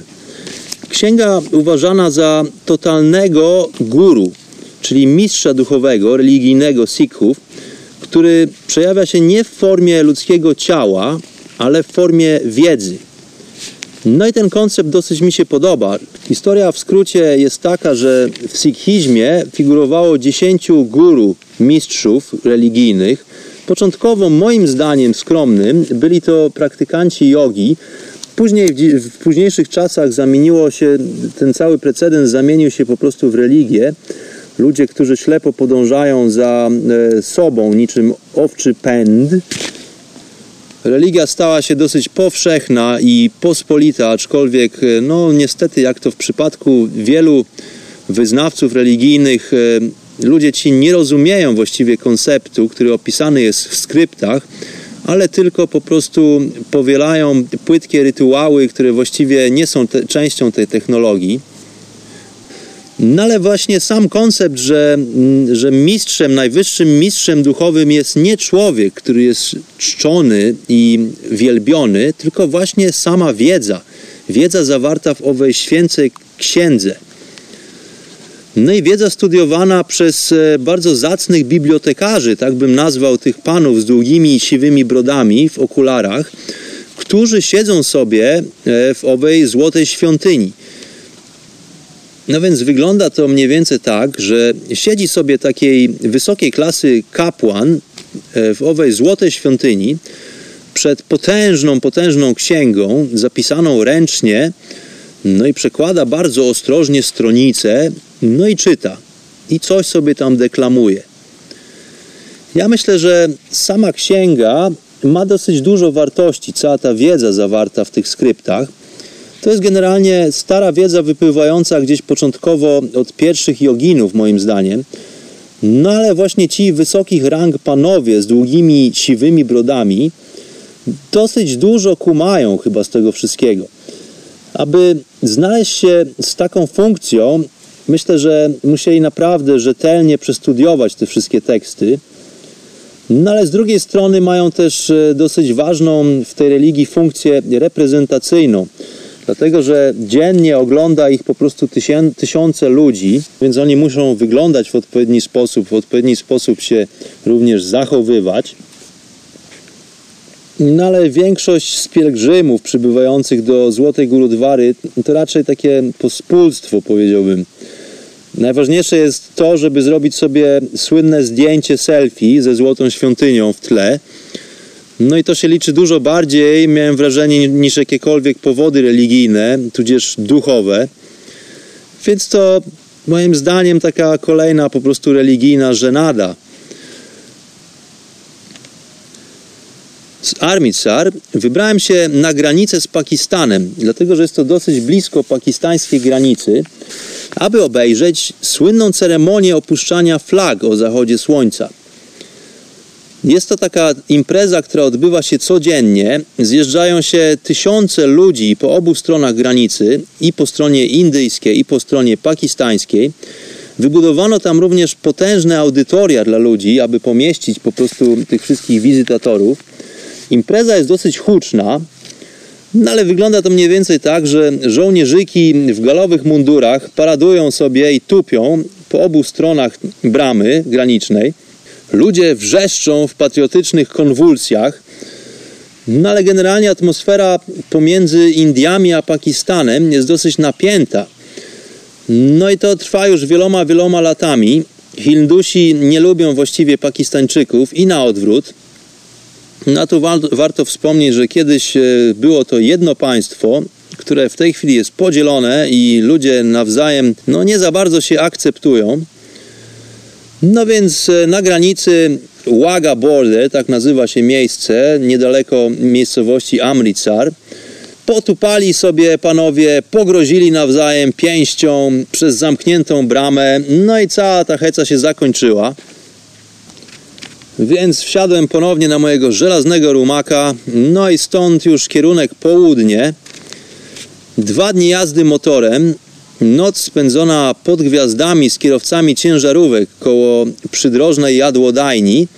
Księga uważana za totalnego guru, czyli mistrza duchowego, religijnego Sikhów, który przejawia się nie w formie ludzkiego ciała, ale w formie wiedzy. No i ten koncept dosyć mi się podoba. Historia w skrócie jest taka, że w sikhizmie figurowało dziesięciu guru, mistrzów religijnych. Początkowo, moim zdaniem skromnym, byli to praktykanci jogi, Później, w późniejszych czasach zamieniło się, ten cały precedens zamienił się po prostu w religię. Ludzie, którzy ślepo podążają za e, sobą, niczym owczy pęd. Religia stała się dosyć powszechna i pospolita, aczkolwiek, e, no niestety, jak to w przypadku wielu wyznawców religijnych, e, ludzie ci nie rozumieją właściwie konceptu, który opisany jest w skryptach ale tylko po prostu powielają płytkie rytuały, które właściwie nie są te, częścią tej technologii. No ale właśnie sam koncept, że, mm, że mistrzem, najwyższym mistrzem duchowym jest nie człowiek, który jest czczony i wielbiony, tylko właśnie sama wiedza. Wiedza zawarta w owej święcej księdze. No i wiedza studiowana przez e, bardzo zacnych bibliotekarzy, tak bym nazwał tych panów z długimi siwymi brodami w okularach, którzy siedzą sobie e, w owej złotej świątyni. No więc wygląda to mniej więcej tak, że siedzi sobie takiej wysokiej klasy kapłan e, w owej złotej świątyni przed potężną, potężną księgą zapisaną ręcznie, no i przekłada bardzo ostrożnie stronicę, no i czyta. I coś sobie tam deklamuje. Ja myślę, że sama księga ma dosyć dużo wartości, cała ta wiedza zawarta w tych skryptach. To jest generalnie stara wiedza wypływająca gdzieś początkowo od pierwszych joginów, moim zdaniem. No ale właśnie ci wysokich rang panowie z długimi, siwymi brodami dosyć dużo kumają chyba z tego wszystkiego. Aby znaleźć się z taką funkcją, myślę, że musieli naprawdę rzetelnie przestudiować te wszystkie teksty. No ale z drugiej strony mają też e, dosyć ważną w tej religii funkcję reprezentacyjną. Dlatego, że dziennie ogląda ich po prostu tysiące ludzi, więc oni muszą wyglądać w odpowiedni sposób, w odpowiedni sposób się również zachowywać. No ale większość z pielgrzymów przybywających do Złotej Gurudwary to raczej takie pospólstwo, powiedziałbym. Najważniejsze jest to, żeby zrobić sobie słynne zdjęcie selfie ze Złotą Świątynią w tle. No i to się liczy dużo bardziej, miałem wrażenie, niż jakiekolwiek powody religijne, tudzież duchowe. Więc to moim zdaniem taka kolejna po prostu religijna żenada. z Armitsar wybrałem się na granicę z Pakistanem, dlatego że jest to dosyć blisko pakistańskiej granicy, aby obejrzeć słynną ceremonię opuszczania flag o zachodzie słońca. Jest to taka impreza, która odbywa się codziennie. Zjeżdżają się tysiące ludzi po obu stronach granicy, i po stronie indyjskiej, i po stronie pakistańskiej. Wybudowano tam również potężne audytoria dla ludzi, aby pomieścić po prostu tych wszystkich wizytatorów. Impreza jest dosyć huczna, no ale wygląda to mniej więcej tak, że żołnierzyki w galowych mundurach paradują sobie i tupią po obu stronach bramy granicznej. Ludzie wrzeszczą w patriotycznych konwulsjach, no ale generalnie atmosfera pomiędzy Indiami a Pakistanem jest dosyć napięta. No i to trwa już wieloma, wieloma latami. Hindusi nie lubią właściwie Pakistańczyków i na odwrót. No tu warto wspomnieć, że kiedyś e, było to jedno państwo, które w tej chwili jest podzielone i ludzie nawzajem no, nie za bardzo się akceptują. No więc e, na granicy Waga Border, tak nazywa się miejsce, niedaleko miejscowości Amritsar, potupali sobie panowie, pogrozili nawzajem pięścią przez zamkniętą bramę, no i cała ta heca się zakończyła. Więc wsiadłem ponownie na mojego żelaznego rumaka, no i stąd już kierunek południe. Dwa dni jazdy motorem, noc spędzona pod gwiazdami z kierowcami ciężarówek koło przydrożnej jadłodajni,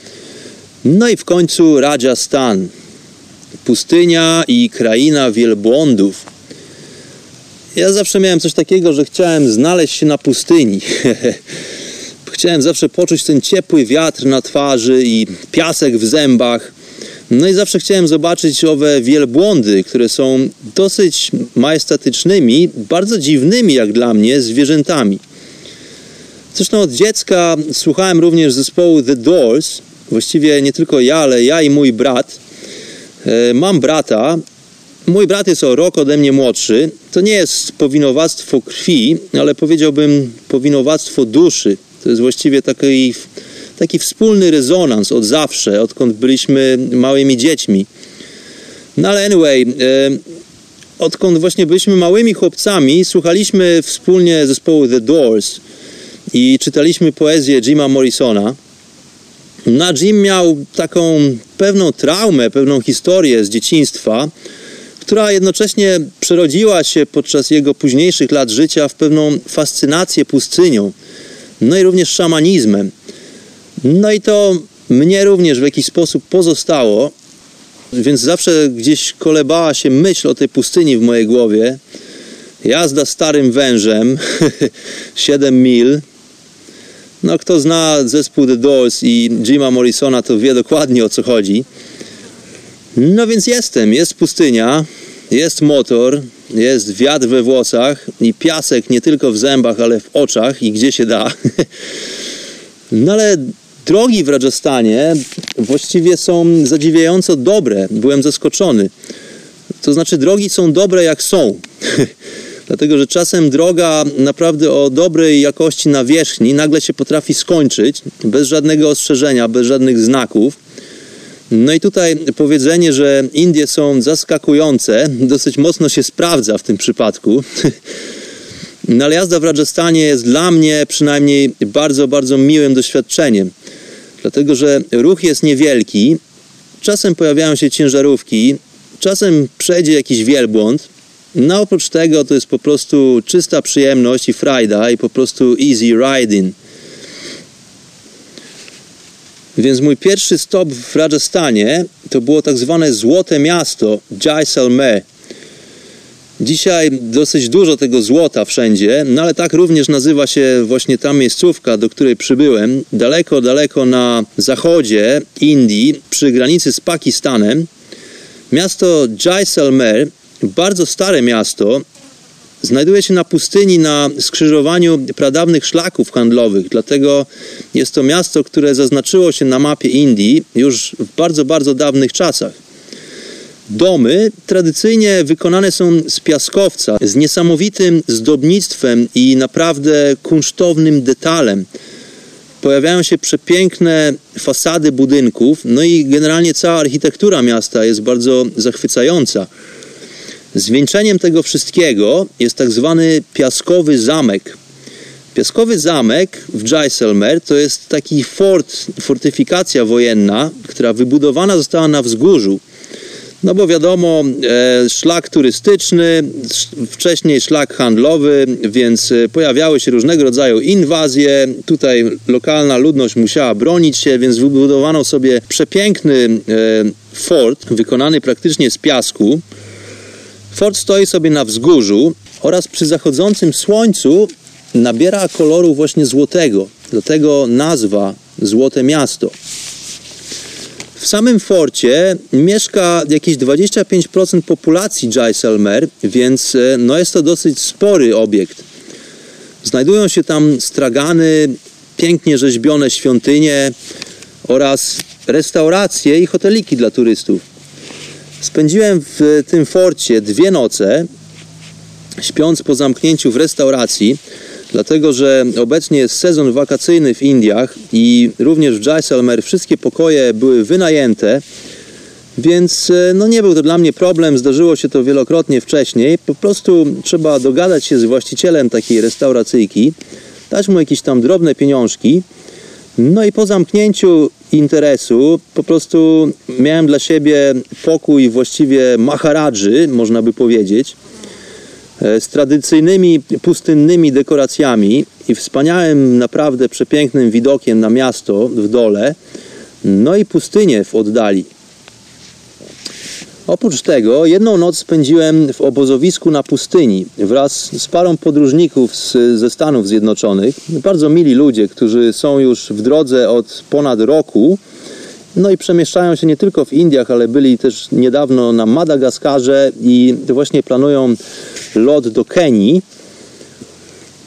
no i w końcu Rajasthan, pustynia i kraina wielbłądów. Ja zawsze miałem coś takiego, że chciałem znaleźć się na pustyni. Chciałem zawsze poczuć ten ciepły wiatr na twarzy i piasek w zębach. No i zawsze chciałem zobaczyć owe wielbłądy, które są dosyć majestatycznymi, bardzo dziwnymi jak dla mnie zwierzętami. Zresztą od dziecka słuchałem również zespołu The Doors. Właściwie nie tylko ja, ale ja i mój brat. E, mam brata. Mój brat jest o rok ode mnie młodszy. To nie jest powinowactwo krwi, ale powiedziałbym powinowactwo duszy. To jest właściwie taki, taki wspólny rezonans od zawsze, odkąd byliśmy małymi dziećmi. No ale anyway, e, odkąd właśnie byliśmy małymi chłopcami, słuchaliśmy wspólnie zespołu The Doors i czytaliśmy poezję Jima Morrisona. No Jim miał taką pewną traumę, pewną historię z dzieciństwa, która jednocześnie przerodziła się podczas jego późniejszych lat życia w pewną fascynację pustynią no i również szamanizmem. No i to mnie również w jakiś sposób pozostało, więc zawsze gdzieś kolebała się myśl o tej pustyni w mojej głowie. Jazda starym wężem, 7 mil. No, kto zna zespół The Doors i Jima Morrisona, to wie dokładnie o co chodzi. No więc jestem, jest pustynia, jest motor, jest wiatr we włosach i piasek nie tylko w zębach, ale w oczach i gdzie się da. No ale drogi w Rajasthanie właściwie są zadziwiająco dobre. Byłem zaskoczony. To znaczy drogi są dobre jak są. Dlatego, że czasem droga naprawdę o dobrej jakości nawierzchni nagle się potrafi skończyć bez żadnego ostrzeżenia, bez żadnych znaków. No i tutaj powiedzenie, że Indie są zaskakujące, dosyć mocno się sprawdza w tym przypadku. No ale jazda w Rajasthanie jest dla mnie przynajmniej bardzo, bardzo miłym doświadczeniem. Dlatego, że ruch jest niewielki, czasem pojawiają się ciężarówki, czasem przejdzie jakiś wielbłąd, no oprócz tego to jest po prostu czysta przyjemność i frajda i po prostu easy riding. Więc mój pierwszy stop w Rajasthanie to było tak zwane Złote Miasto, Jaisalmer. Dzisiaj dosyć dużo tego złota wszędzie, no ale tak również nazywa się właśnie ta miejscówka, do której przybyłem, daleko, daleko na zachodzie Indii, przy granicy z Pakistanem. Miasto Jaisalmer, bardzo stare miasto, znajduje się na pustyni na skrzyżowaniu pradawnych szlaków handlowych. Dlatego jest to miasto, które zaznaczyło się na mapie Indii już w bardzo, bardzo dawnych czasach. Domy tradycyjnie wykonane są z piaskowca, z niesamowitym zdobnictwem i naprawdę kunsztownym detalem. Pojawiają się przepiękne fasady budynków, no i generalnie cała architektura miasta jest bardzo zachwycająca. Zwieńczeniem tego wszystkiego jest tak zwany piaskowy zamek. Piaskowy zamek w Jaisalmer to jest taki fort, fortyfikacja wojenna, która wybudowana została na wzgórzu. No bo wiadomo, e, szlak turystyczny, wcześniej szlak handlowy, więc e, pojawiały się różnego rodzaju inwazje. Tutaj lokalna ludność musiała bronić się, więc wybudowano sobie przepiękny e, fort, wykonany praktycznie z piasku. Fort stoi sobie na wzgórzu oraz przy zachodzącym słońcu nabiera koloru właśnie złotego. Dlatego nazwa Złote Miasto. W samym forcie mieszka jakieś 25% populacji Jaisalmer, więc e, no jest to dosyć spory obiekt. Znajdują się tam stragany, pięknie rzeźbione świątynie oraz restauracje i hoteliki dla turystów. Spędziłem w tym forcie dwie noce, śpiąc po zamknięciu w restauracji, dlatego że obecnie jest sezon wakacyjny w Indiach i również w Jaisalmer wszystkie pokoje były wynajęte, więc e, no nie był to dla mnie problem, zdarzyło się to wielokrotnie wcześniej. Po prostu trzeba dogadać się z właścicielem takiej restauracyjki, dać mu jakieś tam drobne pieniążki. No i po zamknięciu interesu po prostu miałem dla siebie pokój właściwie maharadży, można by powiedzieć. E, z tradycyjnymi pustynnymi dekoracjami i wspaniałym, naprawdę przepięknym widokiem na miasto w dole, no i pustynię w oddali. Oprócz tego jedną noc spędziłem w obozowisku na pustyni wraz z parą podróżników z, ze Stanów Zjednoczonych. Bardzo mili ludzie, którzy są już w drodze od ponad roku. No i przemieszczają się nie tylko w Indiach, ale byli też niedawno na Madagaskarze i właśnie planują lot do Kenii.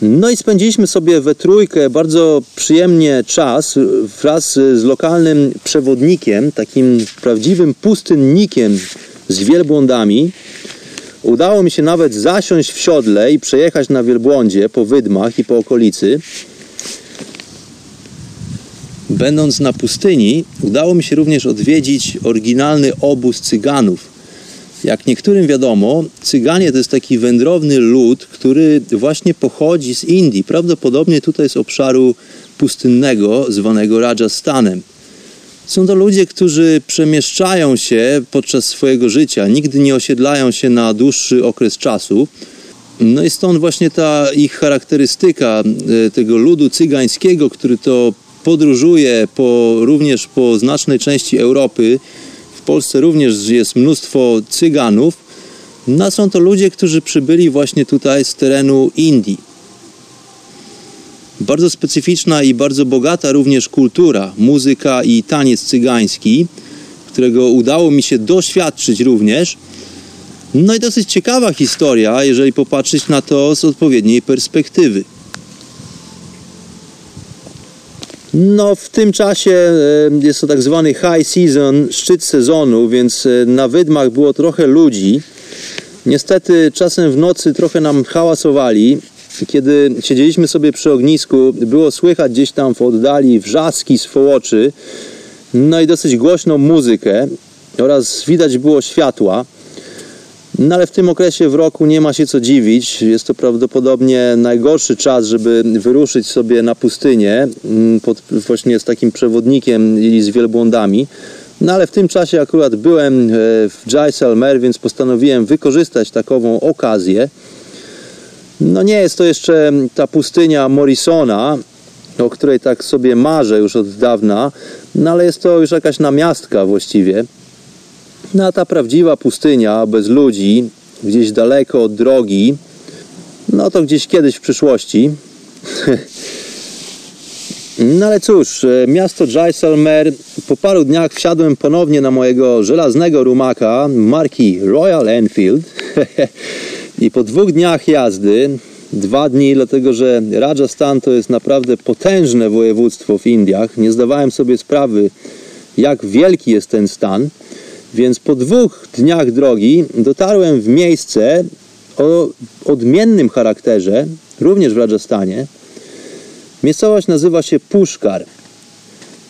No i spędziliśmy sobie we trójkę bardzo przyjemnie czas wraz z lokalnym przewodnikiem, takim prawdziwym pustynnikiem z wielbłądami. Udało mi się nawet zasiąść w siodle i przejechać na wielbłądzie po wydmach i po okolicy. Będąc na pustyni, udało mi się również odwiedzić oryginalny obóz cyganów, jak niektórym wiadomo, Cyganie to jest taki wędrowny lud, który właśnie pochodzi z Indii. Prawdopodobnie tutaj z obszaru pustynnego, zwanego Rajasthanem. Są to ludzie, którzy przemieszczają się podczas swojego życia, nigdy nie osiedlają się na dłuższy okres czasu. No i stąd właśnie ta ich charakterystyka e, tego ludu cygańskiego, który to podróżuje po, również po znacznej części Europy, Polsce również jest mnóstwo Cyganów. No są to ludzie, którzy przybyli właśnie tutaj z terenu Indii. Bardzo specyficzna i bardzo bogata również kultura, muzyka i taniec cygański, którego udało mi się doświadczyć również. No i dosyć ciekawa historia, jeżeli popatrzeć na to z odpowiedniej perspektywy. No, w tym czasie jest to tak zwany high season, szczyt sezonu, więc e, na wydmach było trochę ludzi. Niestety czasem w nocy trochę nam hałasowali. Kiedy siedzieliśmy sobie przy ognisku, było słychać gdzieś tam w oddali wrzaski swołoczy, no i dosyć głośną muzykę oraz widać było światła. No ale w tym okresie w roku nie ma się co dziwić. Jest to prawdopodobnie najgorszy czas, żeby wyruszyć sobie na pustynię mm, pod, właśnie z takim przewodnikiem i z wielbłądami. No ale w tym czasie akurat byłem e, w Jaisalmer, więc postanowiłem wykorzystać takową okazję. No nie jest to jeszcze ta pustynia Morrisona, o której tak sobie marzę już od dawna, no ale jest to już jakaś namiastka właściwie. No a ta prawdziwa pustynia bez ludzi, gdzieś daleko od drogi, no to gdzieś kiedyś w przyszłości. No ale cóż, e, miasto Jaisalmer, po paru dniach wsiadłem ponownie na mojego żelaznego rumaka marki Royal Enfield i po dwóch dniach jazdy, dwa dni, dlatego że Rajasthan to jest naprawdę potężne województwo w Indiach, nie zdawałem sobie sprawy, jak wielki jest ten stan, więc po dwóch dniach drogi dotarłem w miejsce o odmiennym charakterze, również w Rajasthanie. Miejscowość nazywa się Puszkar.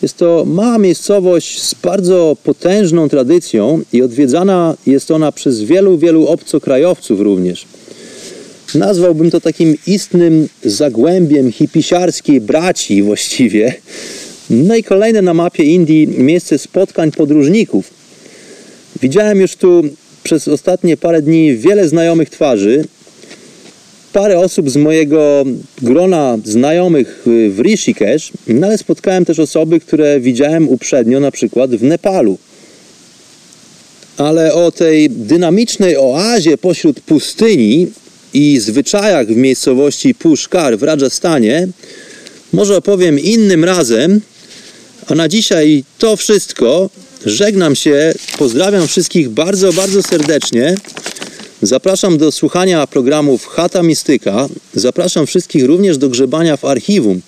Jest to mała miejscowość z bardzo potężną tradycją i odwiedzana jest ona przez wielu, wielu obcokrajowców również. Nazwałbym to takim istnym zagłębiem hipisiarskiej braci właściwie. No i kolejne na mapie Indii miejsce spotkań podróżników. Widziałem już tu przez ostatnie parę dni wiele znajomych twarzy. Parę osób z mojego grona znajomych w Rishikesh, no ale spotkałem też osoby, które widziałem uprzednio na przykład w Nepalu. Ale o tej dynamicznej oazie pośród pustyni i zwyczajach w miejscowości Pushkar w Rajasthanie może opowiem innym razem, a na dzisiaj to wszystko. Żegnam się, pozdrawiam wszystkich bardzo, bardzo serdecznie. Zapraszam do słuchania programów Chata Mistyka. Zapraszam wszystkich również do grzebania w archiwum.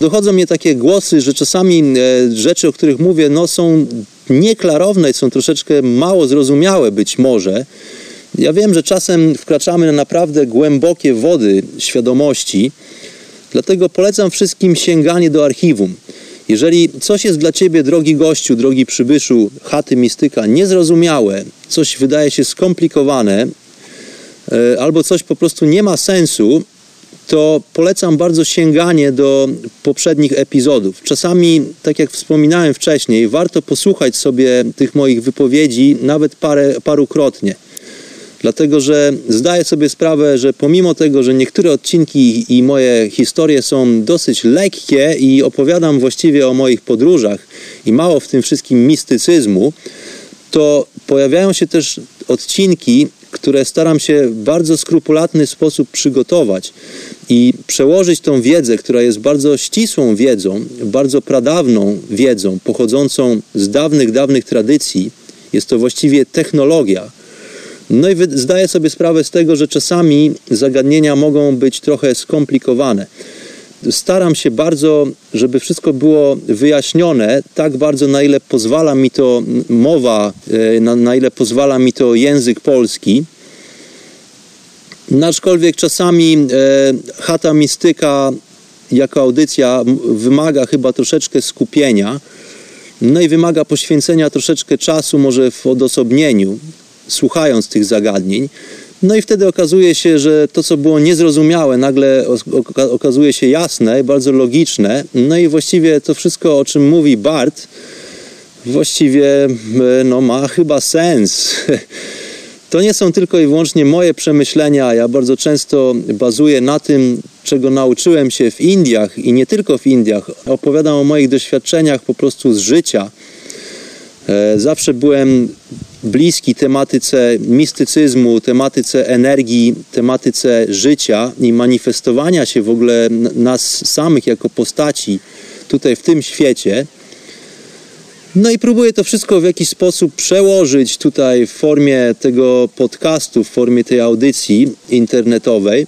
Dochodzą mnie takie głosy, że czasami e, rzeczy, o których mówię, no, są nieklarowne, są troszeczkę mało zrozumiałe być może. Ja wiem, że czasem wkraczamy na naprawdę głębokie wody świadomości, dlatego polecam wszystkim sięganie do archiwum. Jeżeli coś jest dla Ciebie, drogi gościu, drogi przybyszu, chaty mistyka, niezrozumiałe, coś wydaje się skomplikowane, e, albo coś po prostu nie ma sensu, to polecam bardzo sięganie do poprzednich epizodów. Czasami, tak jak wspominałem wcześniej, warto posłuchać sobie tych moich wypowiedzi nawet parę, parukrotnie. Dlatego, że zdaję sobie sprawę, że pomimo tego, że niektóre odcinki i moje historie są dosyć lekkie i opowiadam właściwie o moich podróżach i mało w tym wszystkim mistycyzmu, to pojawiają się też odcinki, które staram się w bardzo skrupulatny sposób przygotować i przełożyć tą wiedzę, która jest bardzo ścisłą wiedzą, bardzo pradawną wiedzą, pochodzącą z dawnych, dawnych tradycji. Jest to właściwie technologia, no i zdaję sobie sprawę z tego, że czasami zagadnienia mogą być trochę skomplikowane. Staram się bardzo, żeby wszystko było wyjaśnione, tak bardzo, na ile pozwala mi to mowa, e, na, na ile pozwala mi to język polski. No, aczkolwiek czasami e, chata mistyka jako audycja wymaga chyba troszeczkę skupienia, no i wymaga poświęcenia troszeczkę czasu, może w odosobnieniu słuchając tych zagadnień. No i wtedy okazuje się, że to, co było niezrozumiałe, nagle okazuje się jasne, bardzo logiczne. No i właściwie to wszystko, o czym mówi Bart, właściwie e, no, ma chyba sens. To nie są tylko i wyłącznie moje przemyślenia. Ja bardzo często bazuję na tym, czego nauczyłem się w Indiach i nie tylko w Indiach. Opowiadam o moich doświadczeniach po prostu z życia. E, zawsze byłem bliski tematyce mistycyzmu, tematyce energii, tematyce życia i manifestowania się w ogóle nas samych jako postaci tutaj w tym świecie. No i próbuję to wszystko w jakiś sposób przełożyć tutaj w formie tego podcastu, w formie tej audycji internetowej.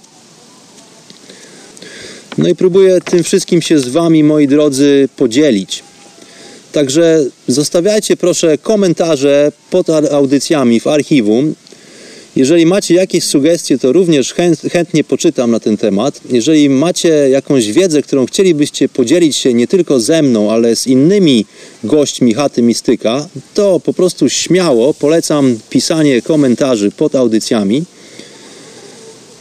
No i próbuję tym wszystkim się z Wami, moi drodzy, podzielić. Także zostawiajcie proszę komentarze pod audycjami w archiwum. Jeżeli macie jakieś sugestie, to również chęt, chętnie poczytam na ten temat. Jeżeli macie jakąś wiedzę, którą chcielibyście podzielić się nie tylko ze mną, ale z innymi gośćmi chaty Mistyka, to po prostu śmiało polecam pisanie komentarzy pod audycjami.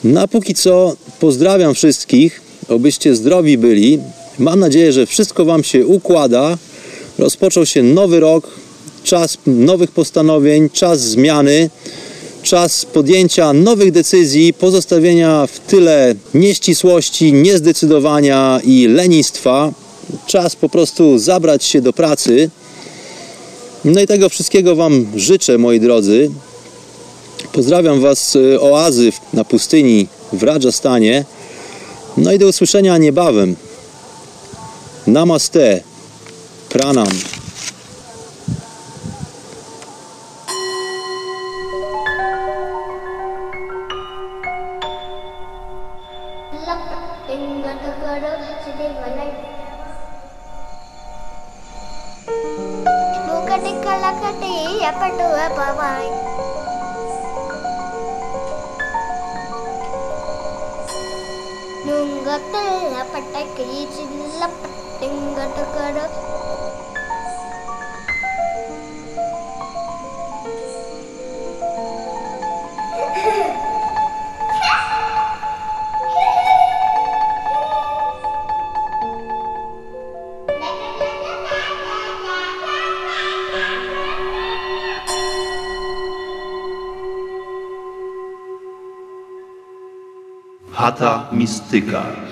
Na póki co pozdrawiam wszystkich, obyście zdrowi byli. Mam nadzieję, że wszystko Wam się układa. Rozpoczął się nowy rok, czas nowych postanowień, czas zmiany, czas podjęcia nowych decyzji, pozostawienia w tyle nieścisłości, niezdecydowania i lenistwa. Czas po prostu zabrać się do pracy. No i tego wszystkiego Wam życzę, moi drodzy. Pozdrawiam Was z oazy na pustyni w Rajasthanie. No i do usłyszenia niebawem. Namaste. Pranam. Chata Mistyka.